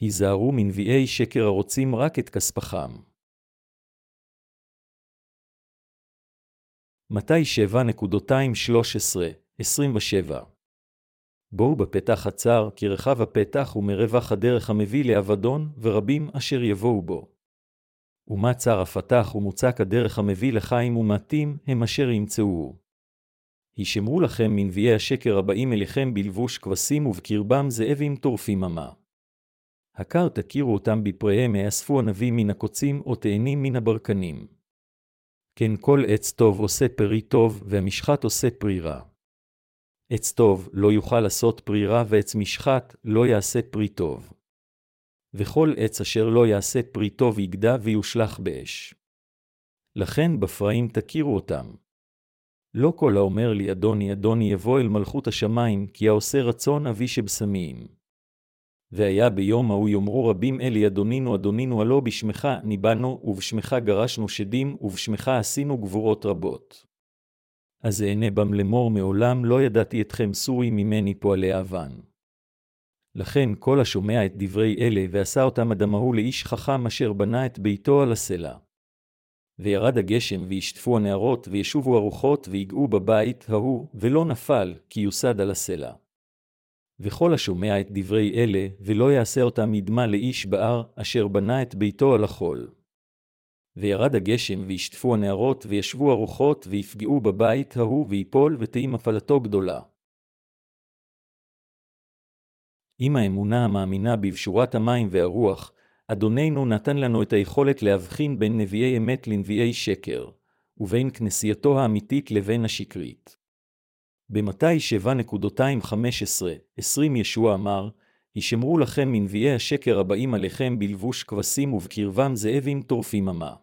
היזהרו מנביאי שקר הרוצים רק את כספכם. מתי 7.213-27 בואו בפתח הצר, כי רחב הפתח ומרווח הדרך המביא לאבדון, ורבים אשר יבואו בו. ומה צר הפתח ומוצק הדרך המביא לחיים ומעטים, הם אשר ימצאוהו. הישמרו לכם מנביאי השקר הבאים אליכם בלבוש כבשים ובקרבם זאבים טורפים אמה. הקר תכירו אותם בפריהם, האספו ענבים מן הקוצים, או תאנים מן הברקנים. כן כל עץ טוב עושה פרי טוב, והמשחת עושה פרי רע. עץ טוב לא יוכל לעשות פרי רע, ועץ משחת לא יעשה פרי טוב. וכל עץ אשר לא יעשה פרי טוב יגדע ויושלך באש. לכן בפרעים תכירו אותם. לא כל האומר לי אדוני אדוני יבוא אל מלכות השמיים, כי העושה רצון אבי שבשמיים. והיה ביום ההוא יאמרו רבים אלי אדונינו אדונינו הלא בשמך ניבאנו, ובשמך גרשנו שדים, ובשמך עשינו גבורות רבות. אז אענה בם לאמור מעולם לא ידעתי אתכם סורי ממני פועלי אבן. לכן כל השומע את דברי אלה, ועשה אותם אדם ההוא לאיש חכם אשר בנה את ביתו על הסלע. וירד הגשם, וישטפו הנערות, וישובו הרוחות, ויגעו בבית ההוא, ולא נפל, כי יוסד על הסלע. וכל השומע את דברי אלה, ולא יעשה אותם ידמה לאיש בהר, אשר בנה את ביתו על החול. וירד הגשם, וישטפו הנערות, וישבו הרוחות, ויפגעו בבית ההוא, ויפול, ותהי מפלתו גדולה. עם האמונה המאמינה בבשורת המים והרוח, אדוננו נתן לנו את היכולת להבחין בין נביאי אמת לנביאי שקר, ובין כנסייתו האמיתית לבין השקרית. במתי 7.215-20 ישוע אמר, הישמרו לכם מנביאי השקר הבאים עליכם בלבוש כבשים ובקרבם זאבים טורפים אמה.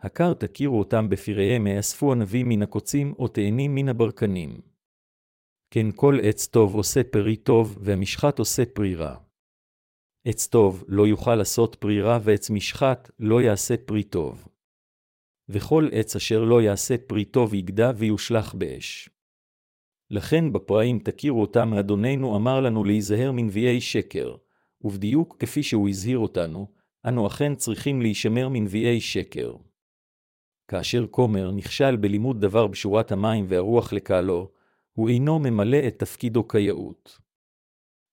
הקר תכירו אותם בפראיהם, האספו ענבים מן הקוצים או תאנים מן הברקנים. כן כל עץ טוב עושה פרי טוב, והמשחת עושה פרי רע. עץ טוב לא יוכל לעשות פרי רע, ועץ משחת לא יעשה פרי טוב. וכל עץ אשר לא יעשה פרי טוב יגדע ויושלך באש. לכן בפרעים תכירו אותם, אדוננו אמר לנו להיזהר מנביאי שקר, ובדיוק כפי שהוא הזהיר אותנו, אנו אכן צריכים להישמר מנביאי שקר. כאשר כומר נכשל בלימוד דבר בשורת המים והרוח לקהלו, הוא אינו ממלא את תפקידו כיאות.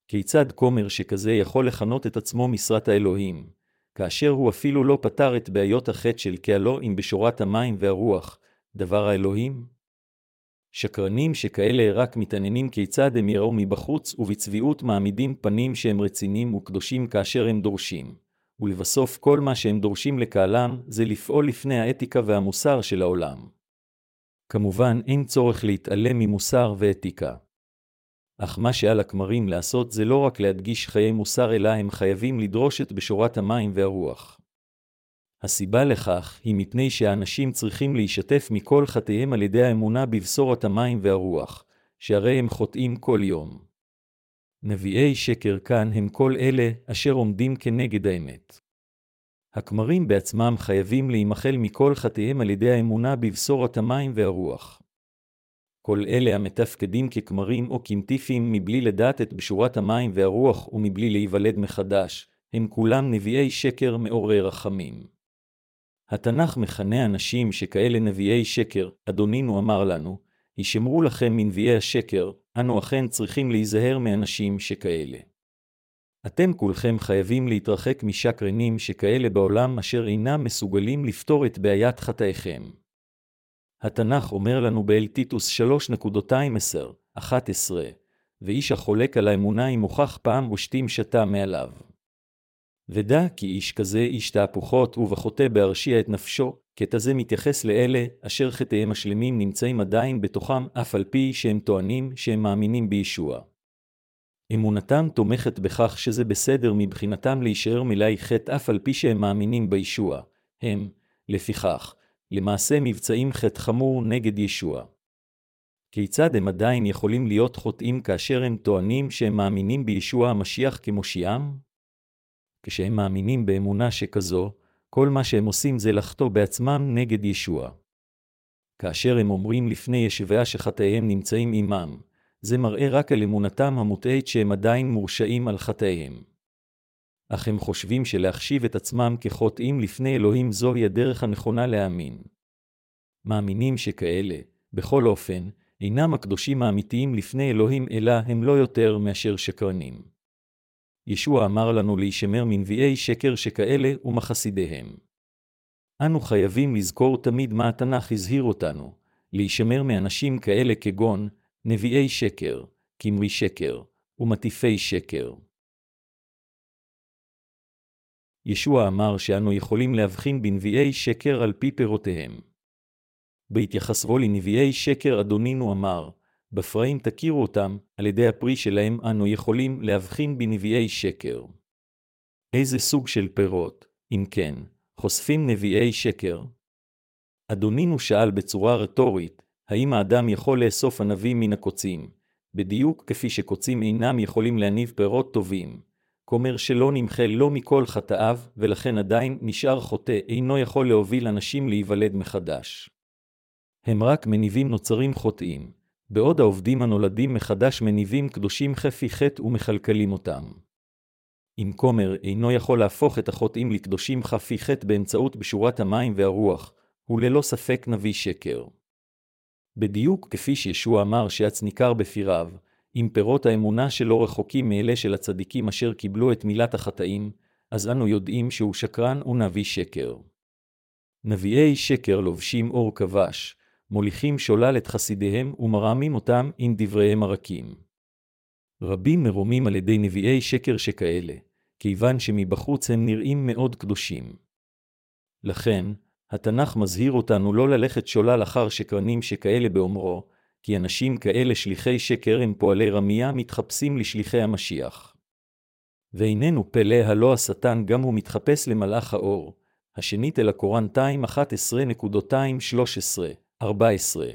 כיצד כומר שכזה יכול לכנות את עצמו משרת האלוהים, כאשר הוא אפילו לא פתר את בעיות החטא של קהלו אם בשורת המים והרוח, דבר האלוהים? שקרנים שכאלה רק מתעניינים כיצד הם יראו מבחוץ, ובצביעות מעמידים פנים שהם רציניים וקדושים כאשר הם דורשים. ולבסוף כל מה שהם דורשים לקהלם, זה לפעול לפני האתיקה והמוסר של העולם. כמובן, אין צורך להתעלם ממוסר ואתיקה. אך מה שעל הכמרים לעשות זה לא רק להדגיש חיי מוסר, אלא הם חייבים לדרוש את בשורת המים והרוח. הסיבה לכך היא מפני שהאנשים צריכים להישתף מכל חטאיהם על ידי האמונה בבשורת המים והרוח, שהרי הם חוטאים כל יום. נביאי שקר כאן הם כל אלה אשר עומדים כנגד האמת. הכמרים בעצמם חייבים להימחל מכל חטאיהם על ידי האמונה בבשורת המים והרוח. כל אלה המתפקדים ככמרים או קינטיפים מבלי לדעת את בשורת המים והרוח ומבלי להיוולד מחדש, הם כולם נביאי שקר מעורר רחמים. התנ"ך מכנה אנשים שכאלה נביאי שקר, אדונינו אמר לנו, הישמרו לכם מנביאי השקר, אנו אכן צריכים להיזהר מאנשים שכאלה. אתם כולכם חייבים להתרחק משקרנים שכאלה בעולם אשר אינם מסוגלים לפתור את בעיית חטאיכם. התנ"ך אומר לנו באל טיטוס 3.210-11, ואיש החולק על האמונה אם הוכח פעם ושתים שתה מעליו. ודע כי איש כזה איש תהפוכות ובחוטא בהרשיע את נפשו, קטע זה מתייחס לאלה אשר חטאיהם השלמים נמצאים עדיין בתוכם, אף על פי שהם טוענים שהם מאמינים בישוע. אמונתם תומכת בכך שזה בסדר מבחינתם להישאר מלאי חטא אף על פי שהם מאמינים בישוע. הם, לפיכך, למעשה מבצעים חטא חמור נגד ישוע. כיצד הם עדיין יכולים להיות חוטאים כאשר הם טוענים שהם מאמינים בישוע המשיח כמושיעם? כשהם מאמינים באמונה שכזו, כל מה שהם עושים זה לחטוא בעצמם נגד ישוע. כאשר הם אומרים לפני ישביה שחטאיהם נמצאים עמם, זה מראה רק על אמונתם המוטעית שהם עדיין מורשעים על חטאיהם. אך הם חושבים שלהחשיב את עצמם כחוטאים לפני אלוהים זוהי הדרך הנכונה להאמין. מאמינים שכאלה, בכל אופן, אינם הקדושים האמיתיים לפני אלוהים, אלא הם לא יותר מאשר שקרנים. ישוע אמר לנו להישמר מנביאי שקר שכאלה ומחסידיהם. אנו חייבים לזכור תמיד מה התנ"ך הזהיר אותנו, להישמר מאנשים כאלה כגון נביאי שקר, כמרי שקר ומטיפי שקר. ישוע אמר שאנו יכולים להבחין בנביאי שקר על פי פירותיהם. בהתייחסו לנביאי שקר אדונינו אמר, בפראים תכירו אותם, על ידי הפרי שלהם אנו יכולים להבחין בנביאי שקר. איזה סוג של פירות, אם כן, חושפים נביאי שקר? אדונינו שאל בצורה רטורית, האם האדם יכול לאסוף ענבים מן הקוצים, בדיוק כפי שקוצים אינם יכולים להניב פירות טובים. כומר שלא נמחה לא מכל חטאיו, ולכן עדיין נשאר חוטא, אינו יכול להוביל אנשים להיוולד מחדש. הם רק מניבים נוצרים חוטאים, בעוד העובדים הנולדים מחדש מניבים קדושים חפי חטא ומכלכלים אותם. אם כומר אינו יכול להפוך את החוטאים לקדושים חפי חטא באמצעות בשורת המים והרוח, הוא ללא ספק נביא שקר. בדיוק כפי שישוע אמר שעץ ניכר בפיריו, אם פירות האמונה שלו רחוקים מאלה של הצדיקים אשר קיבלו את מילת החטאים, אז אנו יודעים שהוא שקרן ונביא שקר. נביאי שקר לובשים אור כבש, מוליכים שולל את חסידיהם ומרעמים אותם עם דבריהם הרכים. רבים מרומים על ידי נביאי שקר שכאלה, כיוון שמבחוץ הם נראים מאוד קדושים. לכן, התנ"ך מזהיר אותנו לא ללכת שולל אחר שקרנים שכאלה באומרו, כי אנשים כאלה שליחי שקר הם פועלי רמייה מתחפשים לשליחי המשיח. ואיננו פלא הלא השטן גם הוא מתחפש למלאך האור, השנית אל הקוראן 2.11.13 14.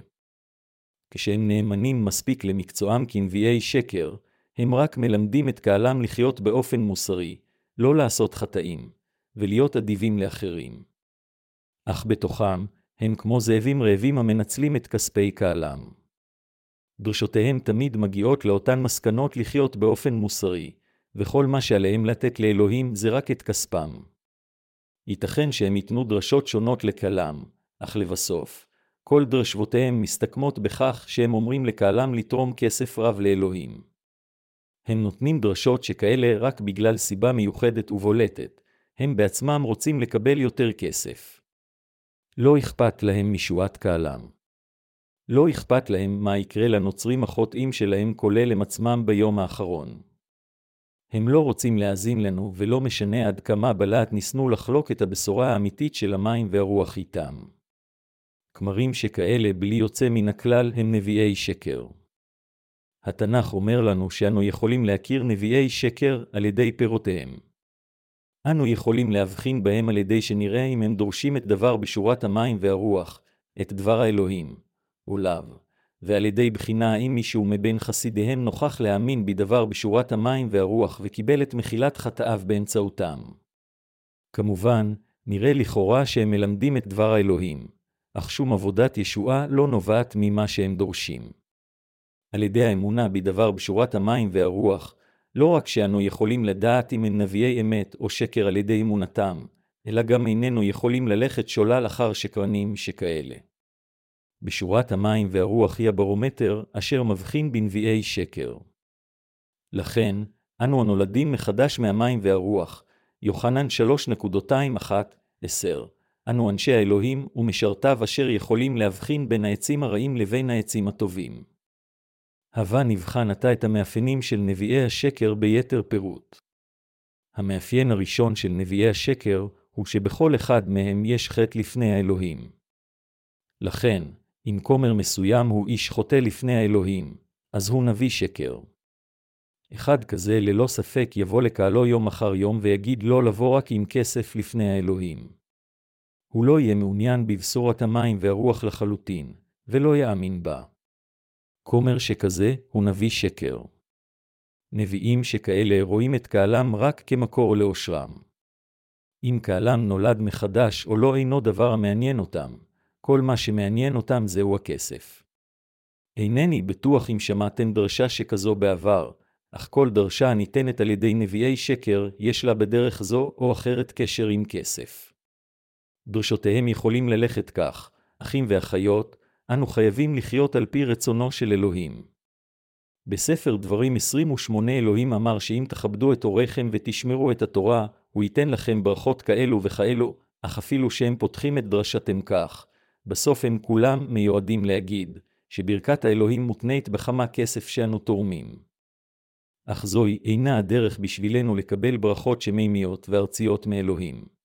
כשהם נאמנים מספיק למקצועם כנביאי שקר, הם רק מלמדים את קהלם לחיות באופן מוסרי, לא לעשות חטאים, ולהיות אדיבים לאחרים. אך בתוכם, הם כמו זאבים רעבים המנצלים את כספי קהלם. דרשותיהם תמיד מגיעות לאותן מסקנות לחיות באופן מוסרי, וכל מה שעליהם לתת לאלוהים זה רק את כספם. ייתכן שהם ייתנו דרשות שונות לקלם, אך לבסוף, כל דרשבותיהם מסתכמות בכך שהם אומרים לקהלם לתרום כסף רב לאלוהים. הם נותנים דרשות שכאלה רק בגלל סיבה מיוחדת ובולטת, הם בעצמם רוצים לקבל יותר כסף. לא אכפת להם משועת קהלם. לא אכפת להם מה יקרה לנוצרים החוטאים שלהם כולל הם עצמם ביום האחרון. הם לא רוצים להאזין לנו, ולא משנה עד כמה בלהט ניסנו לחלוק את הבשורה האמיתית של המים והרוח איתם. כמרים שכאלה בלי יוצא מן הכלל הם נביאי שקר. התנ"ך אומר לנו שאנו יכולים להכיר נביאי שקר על ידי פירותיהם. אנו יכולים להבחין בהם על ידי שנראה אם הם דורשים את דבר בשורת המים והרוח, את דבר האלוהים, או לאו, ועל ידי בחינה האם מישהו מבין חסידיהם נוכח להאמין בדבר בשורת המים והרוח וקיבל את מחילת חטאיו באמצעותם. כמובן, נראה לכאורה שהם מלמדים את דבר האלוהים, אך שום עבודת ישועה לא נובעת ממה שהם דורשים. על ידי האמונה בדבר בשורת המים והרוח, לא רק שאנו יכולים לדעת אם הם נביאי אמת או שקר על ידי אמונתם, אלא גם איננו יכולים ללכת שולל אחר שקרנים שכאלה. בשורת המים והרוח היא הברומטר אשר מבחין בנביאי שקר. לכן, אנו הנולדים מחדש מהמים והרוח, יוחנן 3.21-10, אנו אנשי האלוהים ומשרתיו אשר יכולים להבחין בין העצים הרעים לבין העצים הטובים. הווה נבחן עתה את המאפיינים של נביאי השקר ביתר פירוט. המאפיין הראשון של נביאי השקר הוא שבכל אחד מהם יש חטא לפני האלוהים. לכן, אם כומר מסוים הוא איש חוטא לפני האלוהים, אז הוא נביא שקר. אחד כזה ללא ספק יבוא לקהלו יום אחר יום ויגיד לא לבוא רק עם כסף לפני האלוהים. הוא לא יהיה מעוניין בבשורת המים והרוח לחלוטין, ולא יאמין בה. כומר שכזה הוא נביא שקר. נביאים שכאלה רואים את קהלם רק כמקור לאושרם. אם קהלם נולד מחדש או לא אינו דבר המעניין אותם, כל מה שמעניין אותם זהו הכסף. אינני בטוח אם שמעתם דרשה שכזו בעבר, אך כל דרשה הניתנת על ידי נביאי שקר, יש לה בדרך זו או אחרת קשר עם כסף. דרשותיהם יכולים ללכת כך, אחים ואחיות, אנו חייבים לחיות על פי רצונו של אלוהים. בספר דברים 28 אלוהים אמר שאם תכבדו את הוריכם ותשמרו את התורה, הוא ייתן לכם ברכות כאלו וכאלו, אך אפילו שהם פותחים את דרשתם כך, בסוף הם כולם מיועדים להגיד, שברכת האלוהים מותנית בכמה כסף שאנו תורמים. אך זוהי אינה הדרך בשבילנו לקבל ברכות שמימיות וארציות מאלוהים.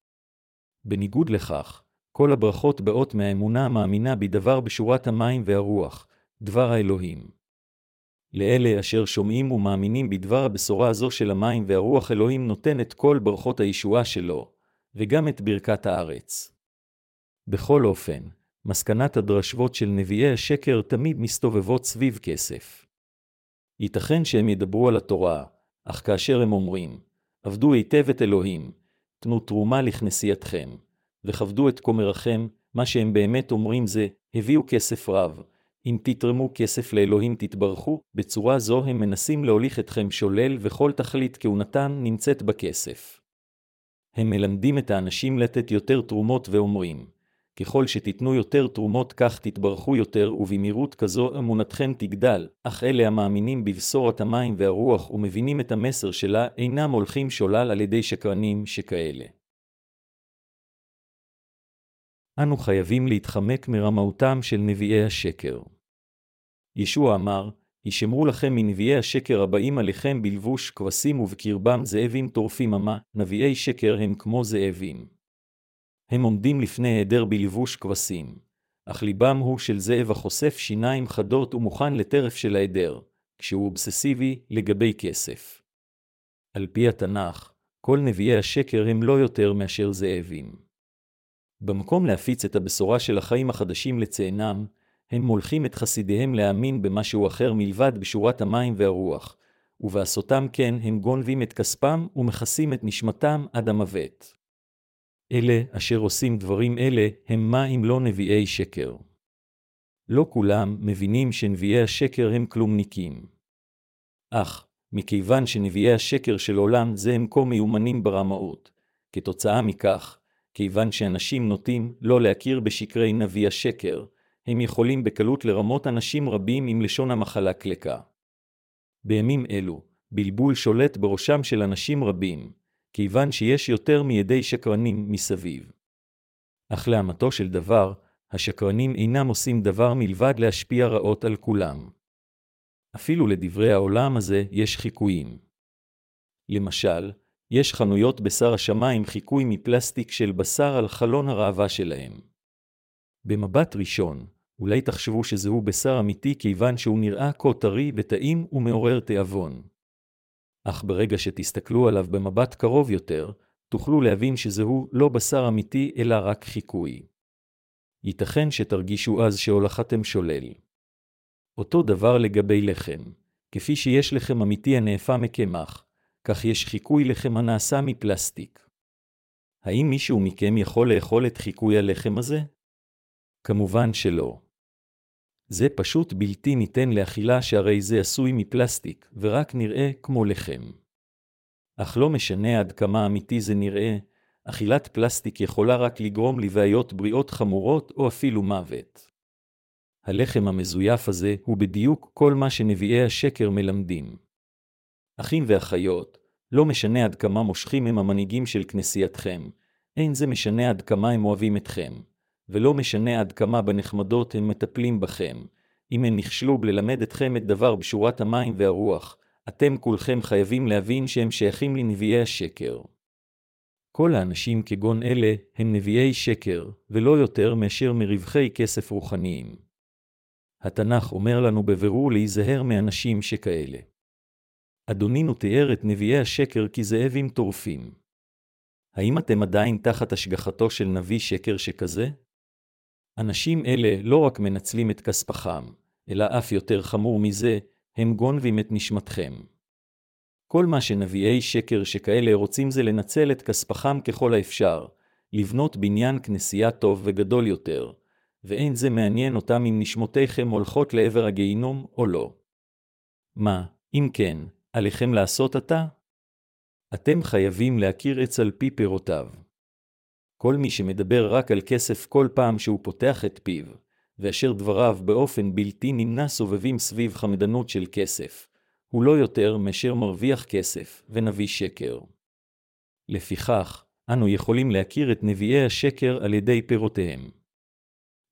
בניגוד לכך, כל הברכות באות מהאמונה המאמינה בדבר בשורת המים והרוח, דבר האלוהים. לאלה אשר שומעים ומאמינים בדבר הבשורה הזו של המים והרוח אלוהים נותן את כל ברכות הישועה שלו, וגם את ברכת הארץ. בכל אופן, מסקנת הדרשבות של נביאי השקר תמיד מסתובבות סביב כסף. ייתכן שהם ידברו על התורה, אך כאשר הם אומרים, עבדו היטב את אלוהים, תנו תרומה לכנסייתכם, וכבדו את כומרכם, מה שהם באמת אומרים זה, הביאו כסף רב, אם תתרמו כסף לאלוהים תתברכו, בצורה זו הם מנסים להוליך אתכם שולל וכל תכלית כהונתם נמצאת בכסף. הם מלמדים את האנשים לתת יותר תרומות ואומרים, ככל שתיתנו יותר תרומות כך תתברכו יותר ובמהירות כזו אמונתכם תגדל, אך אלה המאמינים בבשורת המים והרוח ומבינים את המסר שלה אינם הולכים שולל על ידי שקרנים שכאלה. אנו חייבים להתחמק מרמאותם של נביאי השקר. ישוע אמר, הישמרו לכם מנביאי השקר הבאים עליכם בלבוש כבשים ובקרבם זאבים טורפים אמה, נביאי שקר הם כמו זאבים. הם עומדים לפני העדר בלבוש כבשים, אך ליבם הוא של זאב החושף שיניים חדות ומוכן לטרף של העדר, כשהוא אובססיבי לגבי כסף. על פי התנ"ך, כל נביאי השקר הם לא יותר מאשר זאבים. במקום להפיץ את הבשורה של החיים החדשים לצאנם, הם מולכים את חסידיהם להאמין במשהו אחר מלבד בשורת המים והרוח, ובעשותם כן הם גונבים את כספם ומכסים את נשמתם עד המוות. אלה אשר עושים דברים אלה, הם מה אם לא נביאי שקר. לא כולם מבינים שנביאי השקר הם כלומניקים. אך, מכיוון שנביאי השקר של עולם זה הם כה מיומנים ברמאות, כתוצאה מכך, כיוון שאנשים נוטים לא להכיר בשקרי נביא השקר, הם יכולים בקלות לרמות אנשים רבים עם לשון המחלה קלקה. בימים אלו, בלבול שולט בראשם של אנשים רבים, כיוון שיש יותר מידי שקרנים מסביב. אך לאמתו של דבר, השקרנים אינם עושים דבר מלבד להשפיע רעות על כולם. אפילו לדברי העולם הזה יש חיקויים. למשל, יש חנויות בשר השמיים חיקוי מפלסטיק של בשר על חלון הראווה שלהם. במבט ראשון, אולי תחשבו שזהו בשר אמיתי כיוון שהוא נראה כה טרי וטעים ומעורר תיאבון. אך ברגע שתסתכלו עליו במבט קרוב יותר, תוכלו להבין שזהו לא בשר אמיתי אלא רק חיקוי. ייתכן שתרגישו אז שהולכתם שולל. אותו דבר לגבי לחם, כפי שיש לחם אמיתי הנאפה מקמח, כך יש חיקוי לחם הנעשה מפלסטיק. האם מישהו מכם יכול לאכול את חיקוי הלחם הזה? כמובן שלא. זה פשוט בלתי ניתן לאכילה שהרי זה עשוי מפלסטיק, ורק נראה כמו לחם. אך לא משנה עד כמה אמיתי זה נראה, אכילת פלסטיק יכולה רק לגרום לבעיות בריאות חמורות או אפילו מוות. הלחם המזויף הזה הוא בדיוק כל מה שנביאי השקר מלמדים. אחים ואחיות, לא משנה עד כמה מושכים הם המנהיגים של כנסייתכם, אין זה משנה עד כמה הם אוהבים אתכם. ולא משנה עד כמה בנחמדות הם מטפלים בכם. אם הם נכשלו בללמד אתכם את דבר בשורת המים והרוח, אתם כולכם חייבים להבין שהם שייכים לנביאי השקר. כל האנשים כגון אלה הם נביאי שקר, ולא יותר מאשר מרווחי כסף רוחניים. התנ"ך אומר לנו בבירור להיזהר מאנשים שכאלה. אדונינו תיאר את נביאי השקר כזאבים טורפים. האם אתם עדיין תחת השגחתו של נביא שקר שכזה? אנשים אלה לא רק מנצלים את כספכם, אלא אף יותר חמור מזה, הם גונבים את נשמתכם. כל מה שנביאי שקר שכאלה רוצים זה לנצל את כספכם ככל האפשר, לבנות בניין כנסייה טוב וגדול יותר, ואין זה מעניין אותם אם נשמותיכם הולכות לעבר הגיהינום או לא. מה, אם כן, עליכם לעשות עתה? אתם חייבים להכיר עץ על פי פירותיו. כל מי שמדבר רק על כסף כל פעם שהוא פותח את פיו, ואשר דבריו באופן בלתי נמנע סובבים סביב חמדנות של כסף, הוא לא יותר מאשר מרוויח כסף ונביא שקר. לפיכך, אנו יכולים להכיר את נביאי השקר על ידי פירותיהם.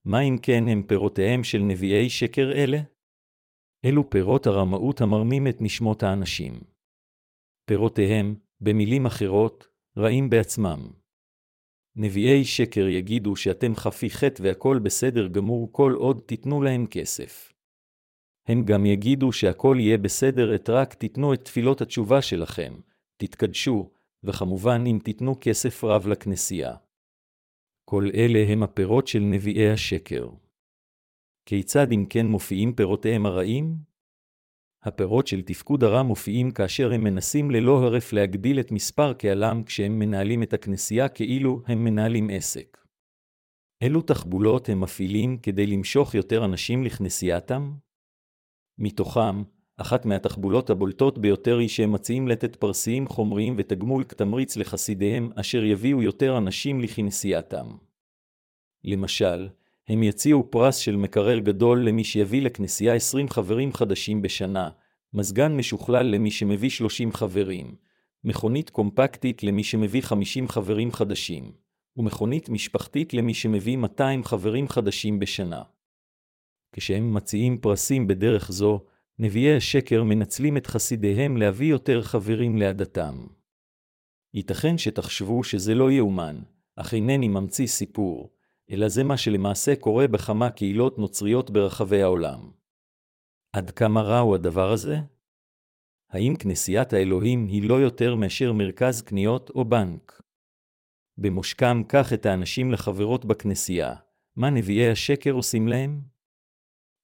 מה אם כן הם פירותיהם של נביאי שקר אלה? אלו פירות הרמאות המרמים את נשמות האנשים. פירותיהם, במילים אחרות, רעים בעצמם. נביאי שקר יגידו שאתם חפי חטא והכל בסדר גמור כל עוד תיתנו להם כסף. הם גם יגידו שהכל יהיה בסדר את רק תיתנו את תפילות התשובה שלכם, תתקדשו, וכמובן אם תיתנו כסף רב לכנסייה. כל אלה הם הפירות של נביאי השקר. כיצד אם כן מופיעים פירותיהם הרעים? הפירות של תפקוד הרע מופיעים כאשר הם מנסים ללא הרף להגדיל את מספר קהלם כשהם מנהלים את הכנסייה כאילו הם מנהלים עסק. אילו תחבולות הם מפעילים כדי למשוך יותר אנשים לכנסייתם? מתוכם, אחת מהתחבולות הבולטות ביותר היא שהם מציעים לתת פרסיים חומריים ותגמול כתמריץ לחסידיהם, אשר יביאו יותר אנשים לכנסייתם. למשל, הם יציעו פרס של מקרר גדול למי שיביא לכנסייה 20 חברים חדשים בשנה, מזגן משוכלל למי שמביא 30 חברים, מכונית קומפקטית למי שמביא 50 חברים חדשים, ומכונית משפחתית למי שמביא 200 חברים חדשים בשנה. כשהם מציעים פרסים בדרך זו, נביאי השקר מנצלים את חסידיהם להביא יותר חברים לעדתם. ייתכן שתחשבו שזה לא יאומן, אך אינני ממציא סיפור, אלא זה מה שלמעשה קורה בכמה קהילות נוצריות ברחבי העולם. עד כמה רע הוא הדבר הזה? האם כנסיית האלוהים היא לא יותר מאשר מרכז קניות או בנק? במושכם קח את האנשים לחברות בכנסייה, מה נביאי השקר עושים להם?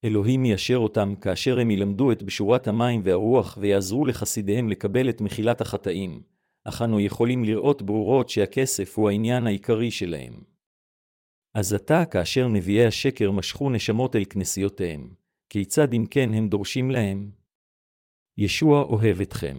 אלוהים יישר אותם כאשר הם ילמדו את בשורת המים והרוח ויעזרו לחסידיהם לקבל את מחילת החטאים, אך אנו יכולים לראות ברורות שהכסף הוא העניין העיקרי שלהם. אז עתה, כאשר נביאי השקר משכו נשמות אל כנסיותיהם, כיצד אם כן הם דורשים להם? ישוע אוהב אתכם.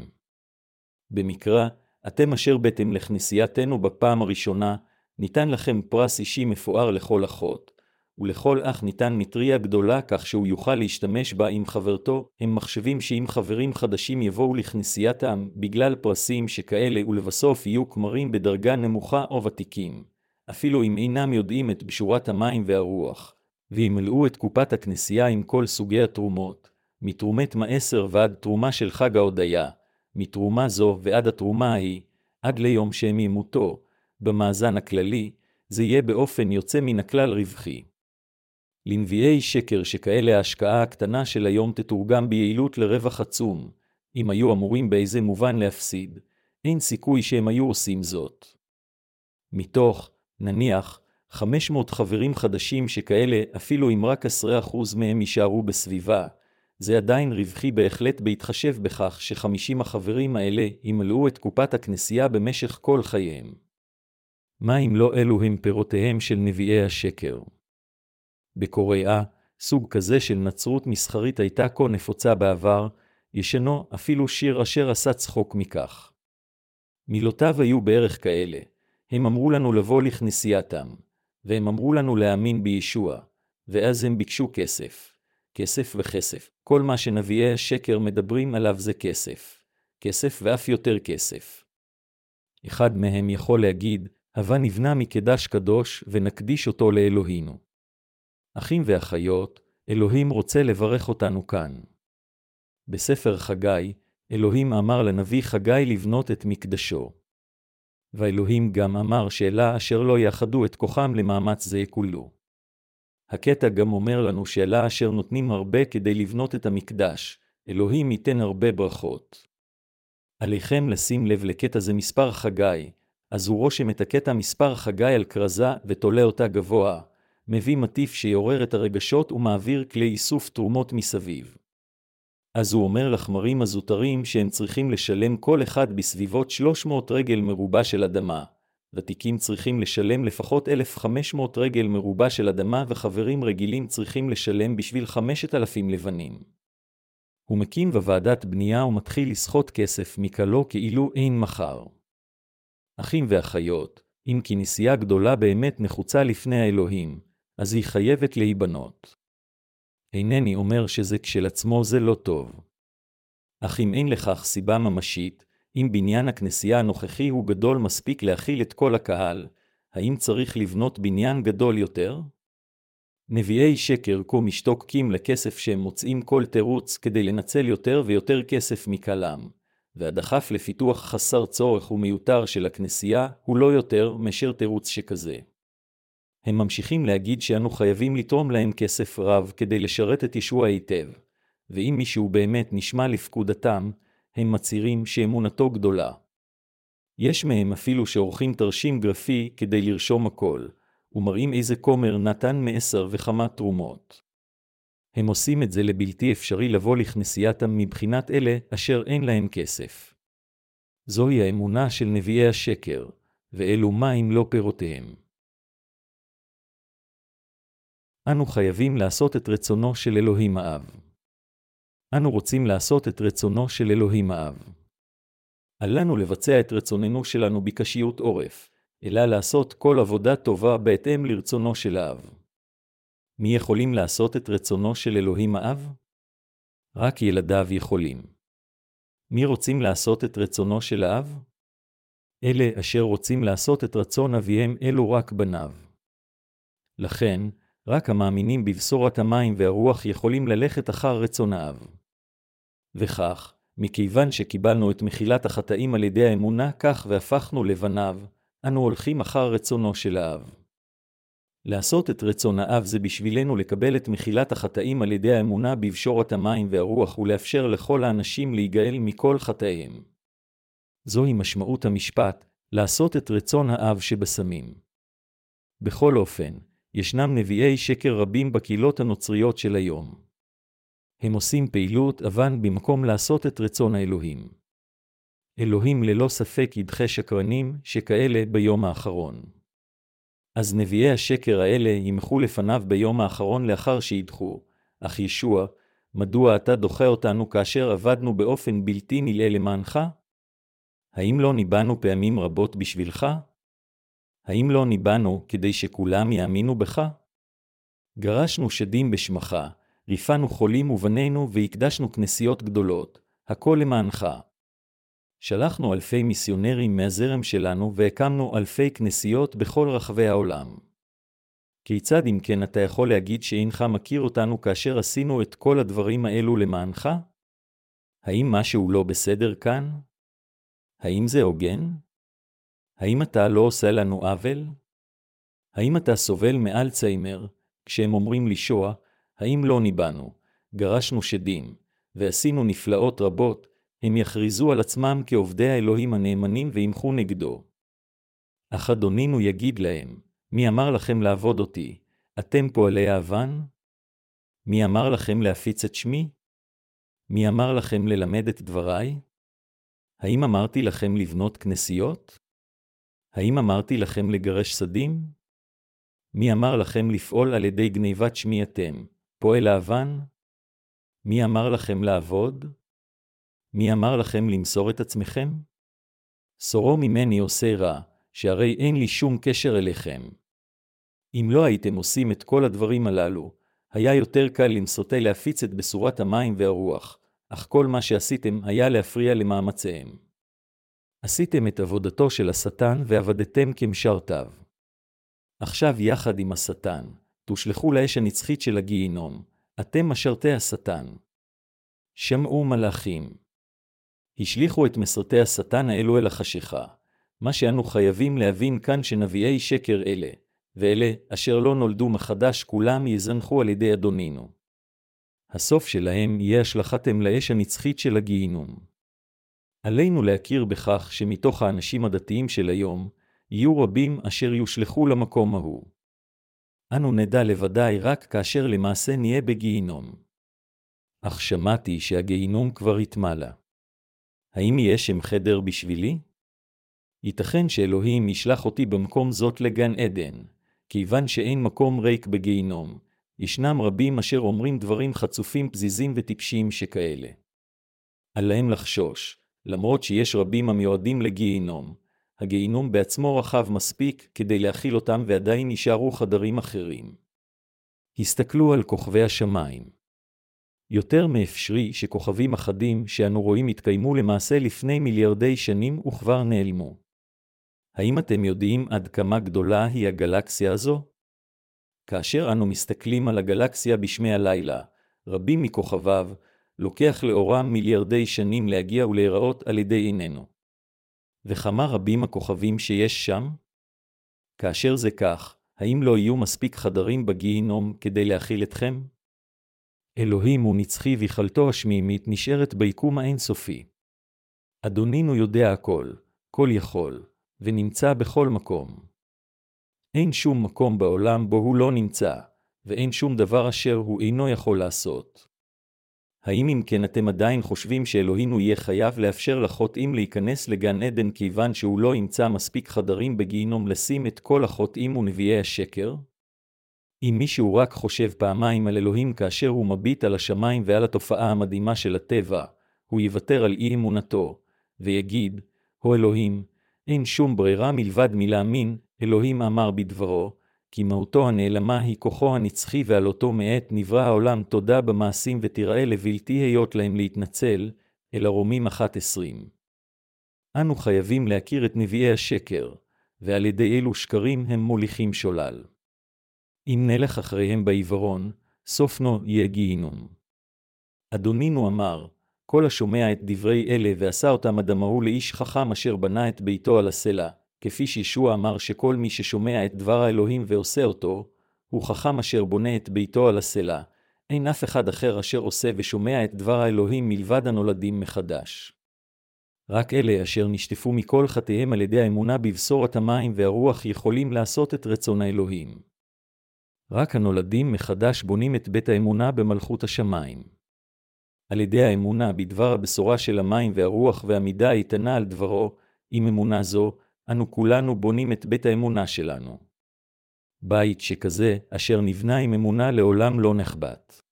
במקרא, אתם אשר באתם לכנסייתנו בפעם הראשונה, ניתן לכם פרס אישי מפואר לכל אחות, ולכל אח ניתן מטריה גדולה כך שהוא יוכל להשתמש בה עם חברתו, הם מחשבים שאם חברים חדשים יבואו לכנסייתם בגלל פרסים שכאלה ולבסוף יהיו כמרים בדרגה נמוכה או ותיקים, אפילו אם אינם יודעים את בשורת המים והרוח, וימלאו את קופת הכנסייה עם כל סוגי התרומות, מתרומת מעשר ועד תרומה של חג ההודיה, מתרומה זו ועד התרומה ההיא, עד ליום שהם ימותו, במאזן הכללי, זה יהיה באופן יוצא מן הכלל רווחי. לנביאי שקר שכאלה ההשקעה הקטנה של היום תתורגם ביעילות לרווח עצום, אם היו אמורים באיזה מובן להפסיד, אין סיכוי שהם היו עושים זאת. מתוך, נניח, 500 חברים חדשים שכאלה, אפילו אם רק 10% מהם יישארו בסביבה, זה עדיין רווחי בהחלט בהתחשב בכך ש-50 החברים האלה ימלאו את קופת הכנסייה במשך כל חייהם. מה אם לא אלו הם פירותיהם של נביאי השקר? בקוריאה, סוג כזה של נצרות מסחרית הייתה כה נפוצה בעבר, ישנו אפילו שיר אשר עשה צחוק מכך. מילותיו היו בערך כאלה, הם אמרו לנו לבוא לכנסייתם, והם אמרו לנו להאמין בישוע, ואז הם ביקשו כסף. כסף וכסף. כל מה שנביאי השקר מדברים עליו זה כסף. כסף ואף יותר כסף. אחד מהם יכול להגיד, הווה נבנה מקדש קדוש, ונקדיש אותו לאלוהינו. אחים ואחיות, אלוהים רוצה לברך אותנו כאן. בספר חגי, אלוהים אמר לנביא חגי לבנות את מקדשו. והאלוהים גם אמר שאלה אשר לא יאחדו את כוחם למאמץ זה יקולו. הקטע גם אומר לנו שאלה אשר נותנים הרבה כדי לבנות את המקדש, אלוהים ייתן הרבה ברכות. עליכם לשים לב לקטע זה מספר חגי, אז הוא רושם את הקטע מספר חגי על כרזה ותולה אותה גבוה, מביא מטיף שיעורר את הרגשות ומעביר כלי איסוף תרומות מסביב. אז הוא אומר לחמרים הזוטרים שהם צריכים לשלם כל אחד בסביבות 300 רגל מרובע של אדמה. ותיקים צריכים לשלם לפחות 1,500 רגל מרובע של אדמה וחברים רגילים צריכים לשלם בשביל 5,000 לבנים. הוא מקים בוועדת בנייה ומתחיל לסחוט כסף מכלו כאילו אין מחר. אחים ואחיות, אם כנסייה גדולה באמת נחוצה לפני האלוהים, אז היא חייבת להיבנות. אינני אומר שזה כשלעצמו זה לא טוב. אך אם אין לכך סיבה ממשית, אם בניין הכנסייה הנוכחי הוא גדול מספיק להכיל את כל הקהל, האם צריך לבנות בניין גדול יותר? נביאי שקר כה משתוקקים לכסף שהם מוצאים כל תירוץ כדי לנצל יותר ויותר כסף מקלם, והדחף לפיתוח חסר צורך ומיותר של הכנסייה הוא לא יותר מאשר תירוץ שכזה. הם ממשיכים להגיד שאנו חייבים לתרום להם כסף רב כדי לשרת את ישוע היטב, ואם מישהו באמת נשמע לפקודתם, הם מצהירים שאמונתו גדולה. יש מהם אפילו שעורכים תרשים גרפי כדי לרשום הכל, ומראים איזה כומר נתן מעשר וכמה תרומות. הם עושים את זה לבלתי אפשרי לבוא לכנסייתם מבחינת אלה אשר אין להם כסף. זוהי האמונה של נביאי השקר, ואלו מים לא פירותיהם. אנו חייבים לעשות את רצונו של אלוהים האב. אנו רוצים לעשות את רצונו של אלוהים האב. אל לנו לבצע את רצוננו שלנו בקשיות עורף, אלא לעשות כל עבודה טובה בהתאם לרצונו של האב. מי יכולים לעשות את רצונו של אלוהים האב? רק ילדיו יכולים. מי רוצים לעשות את רצונו של האב? אלה אשר רוצים לעשות את רצון אביהם אלו רק בניו. לכן, רק המאמינים בבשורת המים והרוח יכולים ללכת אחר רצון האב. וכך, מכיוון שקיבלנו את מחילת החטאים על ידי האמונה כך והפכנו לבניו, אנו הולכים אחר רצונו של האב. לעשות את רצון האב זה בשבילנו לקבל את מחילת החטאים על ידי האמונה בבשורת המים והרוח ולאפשר לכל האנשים להיגאל מכל חטאיהם. זוהי משמעות המשפט, לעשות את רצון האב שבסמים. בכל אופן, ישנם נביאי שקר רבים בקהילות הנוצריות של היום. הם עושים פעילות אבן במקום לעשות את רצון האלוהים. אלוהים ללא ספק ידחה שקרנים שכאלה ביום האחרון. אז נביאי השקר האלה ימחו לפניו ביום האחרון לאחר שידחו, אך ישוע, מדוע אתה דוחה אותנו כאשר עבדנו באופן בלתי נלאה למענך? האם לא ניבאנו פעמים רבות בשבילך? האם לא ניבאנו כדי שכולם יאמינו בך? גרשנו שדים בשמך, ריפאנו חולים ובנינו והקדשנו כנסיות גדולות, הכל למענך. שלחנו אלפי מיסיונרים מהזרם שלנו והקמנו אלפי כנסיות בכל רחבי העולם. כיצד אם כן אתה יכול להגיד שאינך מכיר אותנו כאשר עשינו את כל הדברים האלו למענך? האם משהו לא בסדר כאן? האם זה הוגן? האם אתה לא עושה לנו עוול? האם אתה סובל מאלצהיימר, כשהם אומרים לישוע, האם לא ניבאנו, גרשנו שדים, ועשינו נפלאות רבות, הם יכריזו על עצמם כעובדי האלוהים הנאמנים וימחו נגדו. אך אדונינו יגיד להם, מי אמר לכם לעבוד אותי? אתם פועלי האבן? מי אמר לכם להפיץ את שמי? מי אמר לכם ללמד את דבריי? האם אמרתי לכם לבנות כנסיות? האם אמרתי לכם לגרש שדים? מי אמר לכם לפעול על ידי גניבת שמי אתם, פועל האבן? מי אמר לכם לעבוד? מי אמר לכם למסור את עצמכם? סורו ממני עושה רע, שהרי אין לי שום קשר אליכם. אם לא הייתם עושים את כל הדברים הללו, היה יותר קל למסותי להפיץ את בשורת המים והרוח, אך כל מה שעשיתם היה להפריע למאמציהם. עשיתם את עבודתו של השטן ועבדתם כמשרתיו. עכשיו יחד עם השטן, תושלכו לאש הנצחית של הגיהינום, אתם משרתי השטן. שמעו מלאכים. השליכו את מסרטי השטן האלו אל החשיכה. מה שאנו חייבים להבין כאן שנביאי שקר אלה, ואלה אשר לא נולדו מחדש כולם יזנחו על ידי אדונינו. הסוף שלהם יהיה השלכתם לאש הנצחית של הגיהינום. עלינו להכיר בכך שמתוך האנשים הדתיים של היום, יהיו רבים אשר יושלכו למקום ההוא. אנו נדע לוודאי רק כאשר למעשה נהיה בגיהינום. אך שמעתי שהגיהינום כבר התמלא. האם יהיה שם חדר בשבילי? ייתכן שאלוהים ישלח אותי במקום זאת לגן עדן, כיוון שאין מקום ריק בגיהינום, ישנם רבים אשר אומרים דברים חצופים, פזיזים וטיפשים שכאלה. עליהם לחשוש, למרות שיש רבים המיועדים לגיהינום. הגיהינום בעצמו רחב מספיק כדי להכיל אותם ועדיין יישארו חדרים אחרים. הסתכלו על כוכבי השמיים. יותר מאפשרי שכוכבים אחדים שאנו רואים התקיימו למעשה לפני מיליארדי שנים וכבר נעלמו. האם אתם יודעים עד כמה גדולה היא הגלקסיה הזו? כאשר אנו מסתכלים על הגלקסיה בשמי הלילה, רבים מכוכביו, לוקח לאורם מיליארדי שנים להגיע ולהיראות על ידי עינינו. וכמה רבים הכוכבים שיש שם? כאשר זה כך, האם לא יהיו מספיק חדרים בגיהינום כדי להכיל אתכם? אלוהים הוא נצחי ויכלתו השמימית נשארת ביקום האינסופי. אדונינו יודע הכל, כל יכול, ונמצא בכל מקום. אין שום מקום בעולם בו הוא לא נמצא, ואין שום דבר אשר הוא אינו יכול לעשות. האם אם כן אתם עדיין חושבים שאלוהינו יהיה חייב לאפשר לחוטאים להיכנס לגן עדן כיוון שהוא לא ימצא מספיק חדרים בגיהינום לשים את כל החוטאים ונביאי השקר? אם מישהו רק חושב פעמיים על אלוהים כאשר הוא מביט על השמיים ועל התופעה המדהימה של הטבע, הוא יוותר על אי אמונתו, ויגיד, הו אלוהים, אין שום ברירה מלבד מלהאמין, אלוהים אמר בדברו, כי מהותו הנעלמה היא כוחו הנצחי ועל אותו מעת נברא העולם תודה במעשים ותראה לבלתי היות להם להתנצל, אל הרומים אחת עשרים. אנו חייבים להכיר את נביאי השקר, ועל ידי אלו שקרים הם מוליכים שולל. אם נלך אחריהם בעיוורון, סופנו יהיה גיהינום. אדונינו אמר, כל השומע את דברי אלה ועשה אותם אדמהו לאיש חכם אשר בנה את ביתו על הסלע, כפי שישוע אמר שכל מי ששומע את דבר האלוהים ועושה אותו, הוא חכם אשר בונה את ביתו על הסלע, אין אף אחד אחר אשר עושה ושומע את דבר האלוהים מלבד הנולדים מחדש. רק אלה אשר נשטפו מכל חטאיהם על ידי האמונה בבשורת המים והרוח יכולים לעשות את רצון האלוהים. רק הנולדים מחדש בונים את בית האמונה במלכות השמיים. על ידי האמונה בדבר הבשורה של המים והרוח והמידה האיתנה על דברו, עם אמונה זו, אנו כולנו בונים את בית האמונה שלנו. בית שכזה, אשר נבנה עם אמונה לעולם לא נחבט.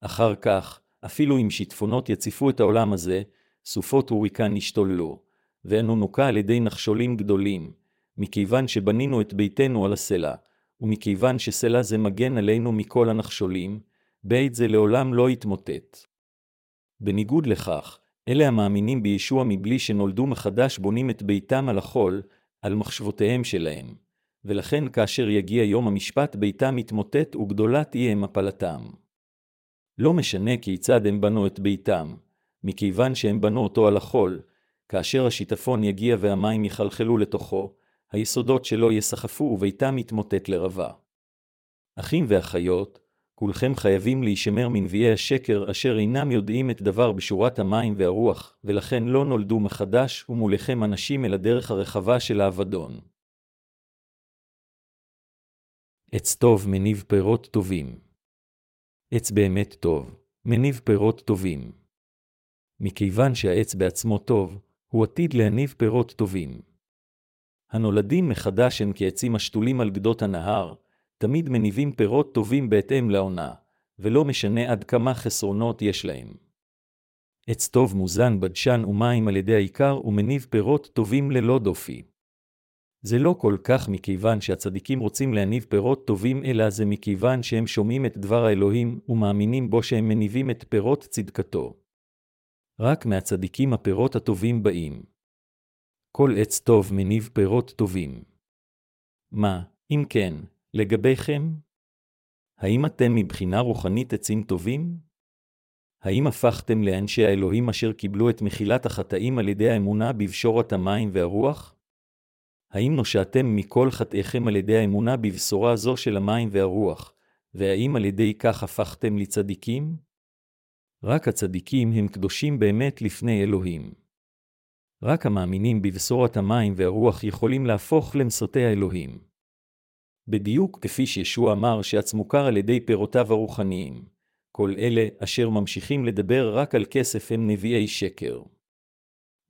אחר כך, אפילו אם שיטפונות יציפו את העולם הזה, סופות הוריקן ישתוללו, ואנו נוקע על ידי נחשולים גדולים, מכיוון שבנינו את ביתנו על הסלע, ומכיוון שסלע זה מגן עלינו מכל הנחשולים, בית זה לעולם לא יתמוטט. בניגוד לכך, אלה המאמינים בישוע מבלי שנולדו מחדש בונים את ביתם על החול, על מחשבותיהם שלהם, ולכן כאשר יגיע יום המשפט ביתם יתמוטט וגדולה תהיה מפלתם. לא משנה כיצד הם בנו את ביתם, מכיוון שהם בנו אותו על החול, כאשר השיטפון יגיע והמים יחלחלו לתוכו, היסודות שלו יסחפו וביתם יתמוטט לרבה. אחים ואחיות, כולכם חייבים להישמר מנביאי השקר אשר אינם יודעים את דבר בשורת המים והרוח, ולכן לא נולדו מחדש ומולכם אנשים אל הדרך הרחבה של האבדון. עץ טוב מניב פירות טובים. עץ באמת טוב, מניב פירות טובים. מכיוון שהעץ בעצמו טוב, הוא עתיד להניב פירות טובים. הנולדים מחדש הם כעצים השתולים על גדות הנהר, תמיד מניבים פירות טובים בהתאם לעונה, ולא משנה עד כמה חסרונות יש להם. עץ טוב מוזן בדשן ומים על ידי העיקר ומניב פירות טובים ללא דופי. זה לא כל כך מכיוון שהצדיקים רוצים להניב פירות טובים, אלא זה מכיוון שהם שומעים את דבר האלוהים ומאמינים בו שהם מניבים את פירות צדקתו. רק מהצדיקים הפירות הטובים באים. כל עץ טוב מניב פירות טובים. מה, אם כן, לגביכם? האם אתם מבחינה רוחנית עצים טובים? האם הפכתם לאנשי האלוהים אשר קיבלו את מחילת החטאים על ידי האמונה בבשורת המים והרוח? האם נושעתם מכל חטאיכם על ידי האמונה בבשורה זו של המים והרוח, והאם על ידי כך הפכתם לצדיקים? רק הצדיקים הם קדושים באמת לפני אלוהים. רק המאמינים בבשורת המים והרוח יכולים להפוך למסרטי האלוהים. בדיוק כפי שישוע אמר שעץ מוכר על ידי פירותיו הרוחניים. כל אלה אשר ממשיכים לדבר רק על כסף הם נביאי שקר.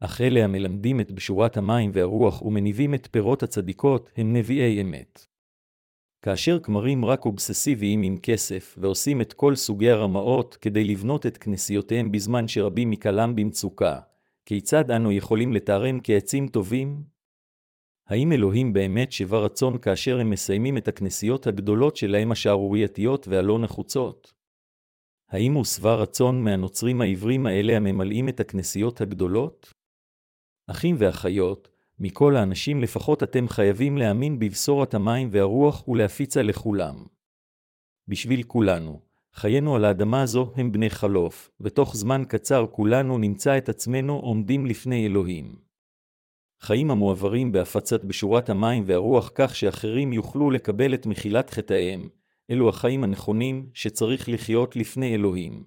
אך אלה המלמדים את בשורת המים והרוח ומניבים את פירות הצדיקות הם נביאי אמת. כאשר כמרים רק אובססיביים עם כסף, ועושים את כל סוגי הרמאות כדי לבנות את כנסיותיהם בזמן שרבים מקלם במצוקה, כיצד אנו יכולים לתארם כעצים טובים? האם אלוהים באמת שבע רצון כאשר הם מסיימים את הכנסיות הגדולות שלהם השערורייתיות והלא נחוצות? האם הוא שבע רצון מהנוצרים העברים האלה הממלאים את הכנסיות הגדולות? אחים ואחיות, מכל האנשים לפחות אתם חייבים להאמין בבשורת המים והרוח ולהפיצה לכולם. בשביל כולנו, חיינו על האדמה הזו הם בני חלוף, ותוך זמן קצר כולנו נמצא את עצמנו עומדים לפני אלוהים. חיים המועברים בהפצת בשורת המים והרוח כך שאחרים יוכלו לקבל את מחילת חטאיהם, אלו החיים הנכונים שצריך לחיות לפני אלוהים.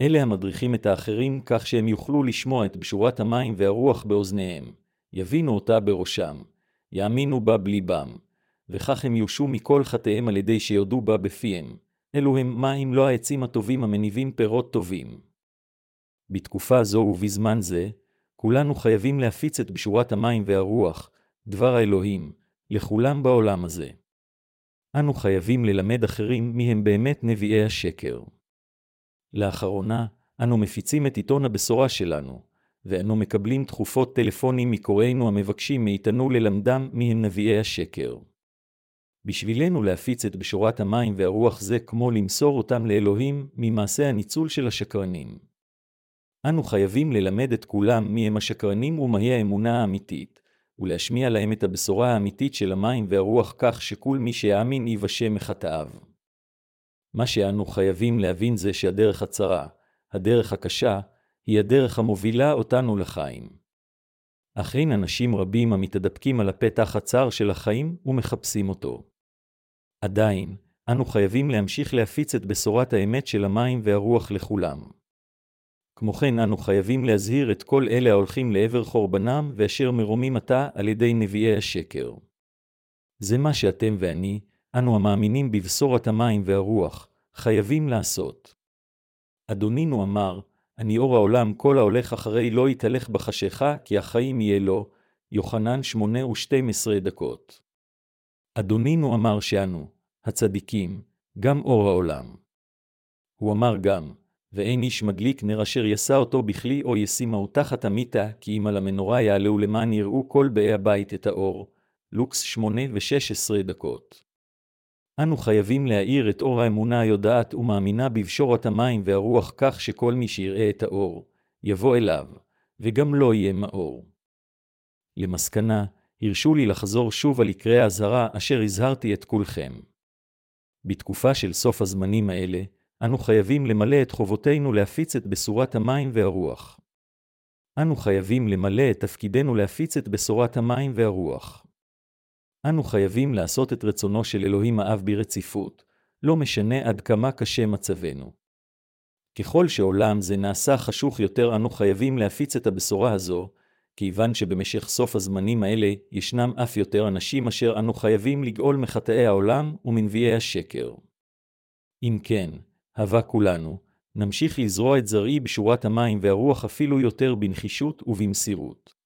אלה המדריכים את האחרים כך שהם יוכלו לשמוע את בשורת המים והרוח באוזניהם, יבינו אותה בראשם, יאמינו בה בליבם, וכך הם יושעו מכל חטאיהם על ידי שיודו בה בפיהם. אלו הם מה אם לא העצים הטובים המניבים פירות טובים. בתקופה זו ובזמן זה, כולנו חייבים להפיץ את בשורת המים והרוח, דבר האלוהים, לכולם בעולם הזה. אנו חייבים ללמד אחרים מי הם באמת נביאי השקר. לאחרונה, אנו מפיצים את עיתון הבשורה שלנו, ואנו מקבלים תכופות טלפונים מקוראינו המבקשים מאיתנו ללמדם מי הם נביאי השקר. בשבילנו להפיץ את בשורת המים והרוח זה כמו למסור אותם לאלוהים ממעשה הניצול של השקרנים. אנו חייבים ללמד את כולם מי הם השקרנים ומהי האמונה האמיתית, ולהשמיע להם את הבשורה האמיתית של המים והרוח כך שכל מי שיאמין יבשה מחטאיו. מה שאנו חייבים להבין זה שהדרך הצרה, הדרך הקשה, היא הדרך המובילה אותנו לחיים. אך אין אנשים רבים המתדפקים על הפתח הצר של החיים ומחפשים אותו. עדיין, אנו חייבים להמשיך להפיץ את בשורת האמת של המים והרוח לכולם. כמו כן, אנו חייבים להזהיר את כל אלה ההולכים לעבר חורבנם ואשר מרומים עתה על ידי נביאי השקר. זה מה שאתם ואני, אנו המאמינים בבשורת המים והרוח, חייבים לעשות. אדונינו אמר, אני אור העולם, כל ההולך אחרי לא יתהלך בחשיכה, כי החיים יהיה לו, יוחנן שמונה ושתים עשרה דקות. אדונינו אמר שאנו, הצדיקים, גם אור העולם. הוא אמר גם, ואין איש מדליק נר אשר ישא אותו בכלי או ישימהו תחת המיטה, כי אם על המנורה יעלהו למען יראו כל באי הבית את האור. לוקס שמונה ושש עשרה דקות. אנו חייבים להאיר את אור האמונה היודעת ומאמינה בבשורת המים והרוח כך שכל מי שיראה את האור, יבוא אליו, וגם לא יהיה מאור. למסקנה, הרשו לי לחזור שוב על עיקרי האזהרה אשר הזהרתי את כולכם. בתקופה של סוף הזמנים האלה, אנו חייבים למלא את חובותינו להפיץ את בשורת המים והרוח. אנו חייבים למלא את תפקידנו להפיץ את בשורת המים והרוח. אנו חייבים לעשות את רצונו של אלוהים האב ברציפות, לא משנה עד כמה קשה מצבנו. ככל שעולם זה נעשה חשוך יותר, אנו חייבים להפיץ את הבשורה הזו, כיוון שבמשך סוף הזמנים האלה ישנם אף יותר אנשים אשר אנו חייבים לגאול מחטאי העולם ומנביאי השקר. אם כן, הווה כולנו, נמשיך לזרוע את זרעי בשורת המים והרוח אפילו יותר בנחישות ובמסירות.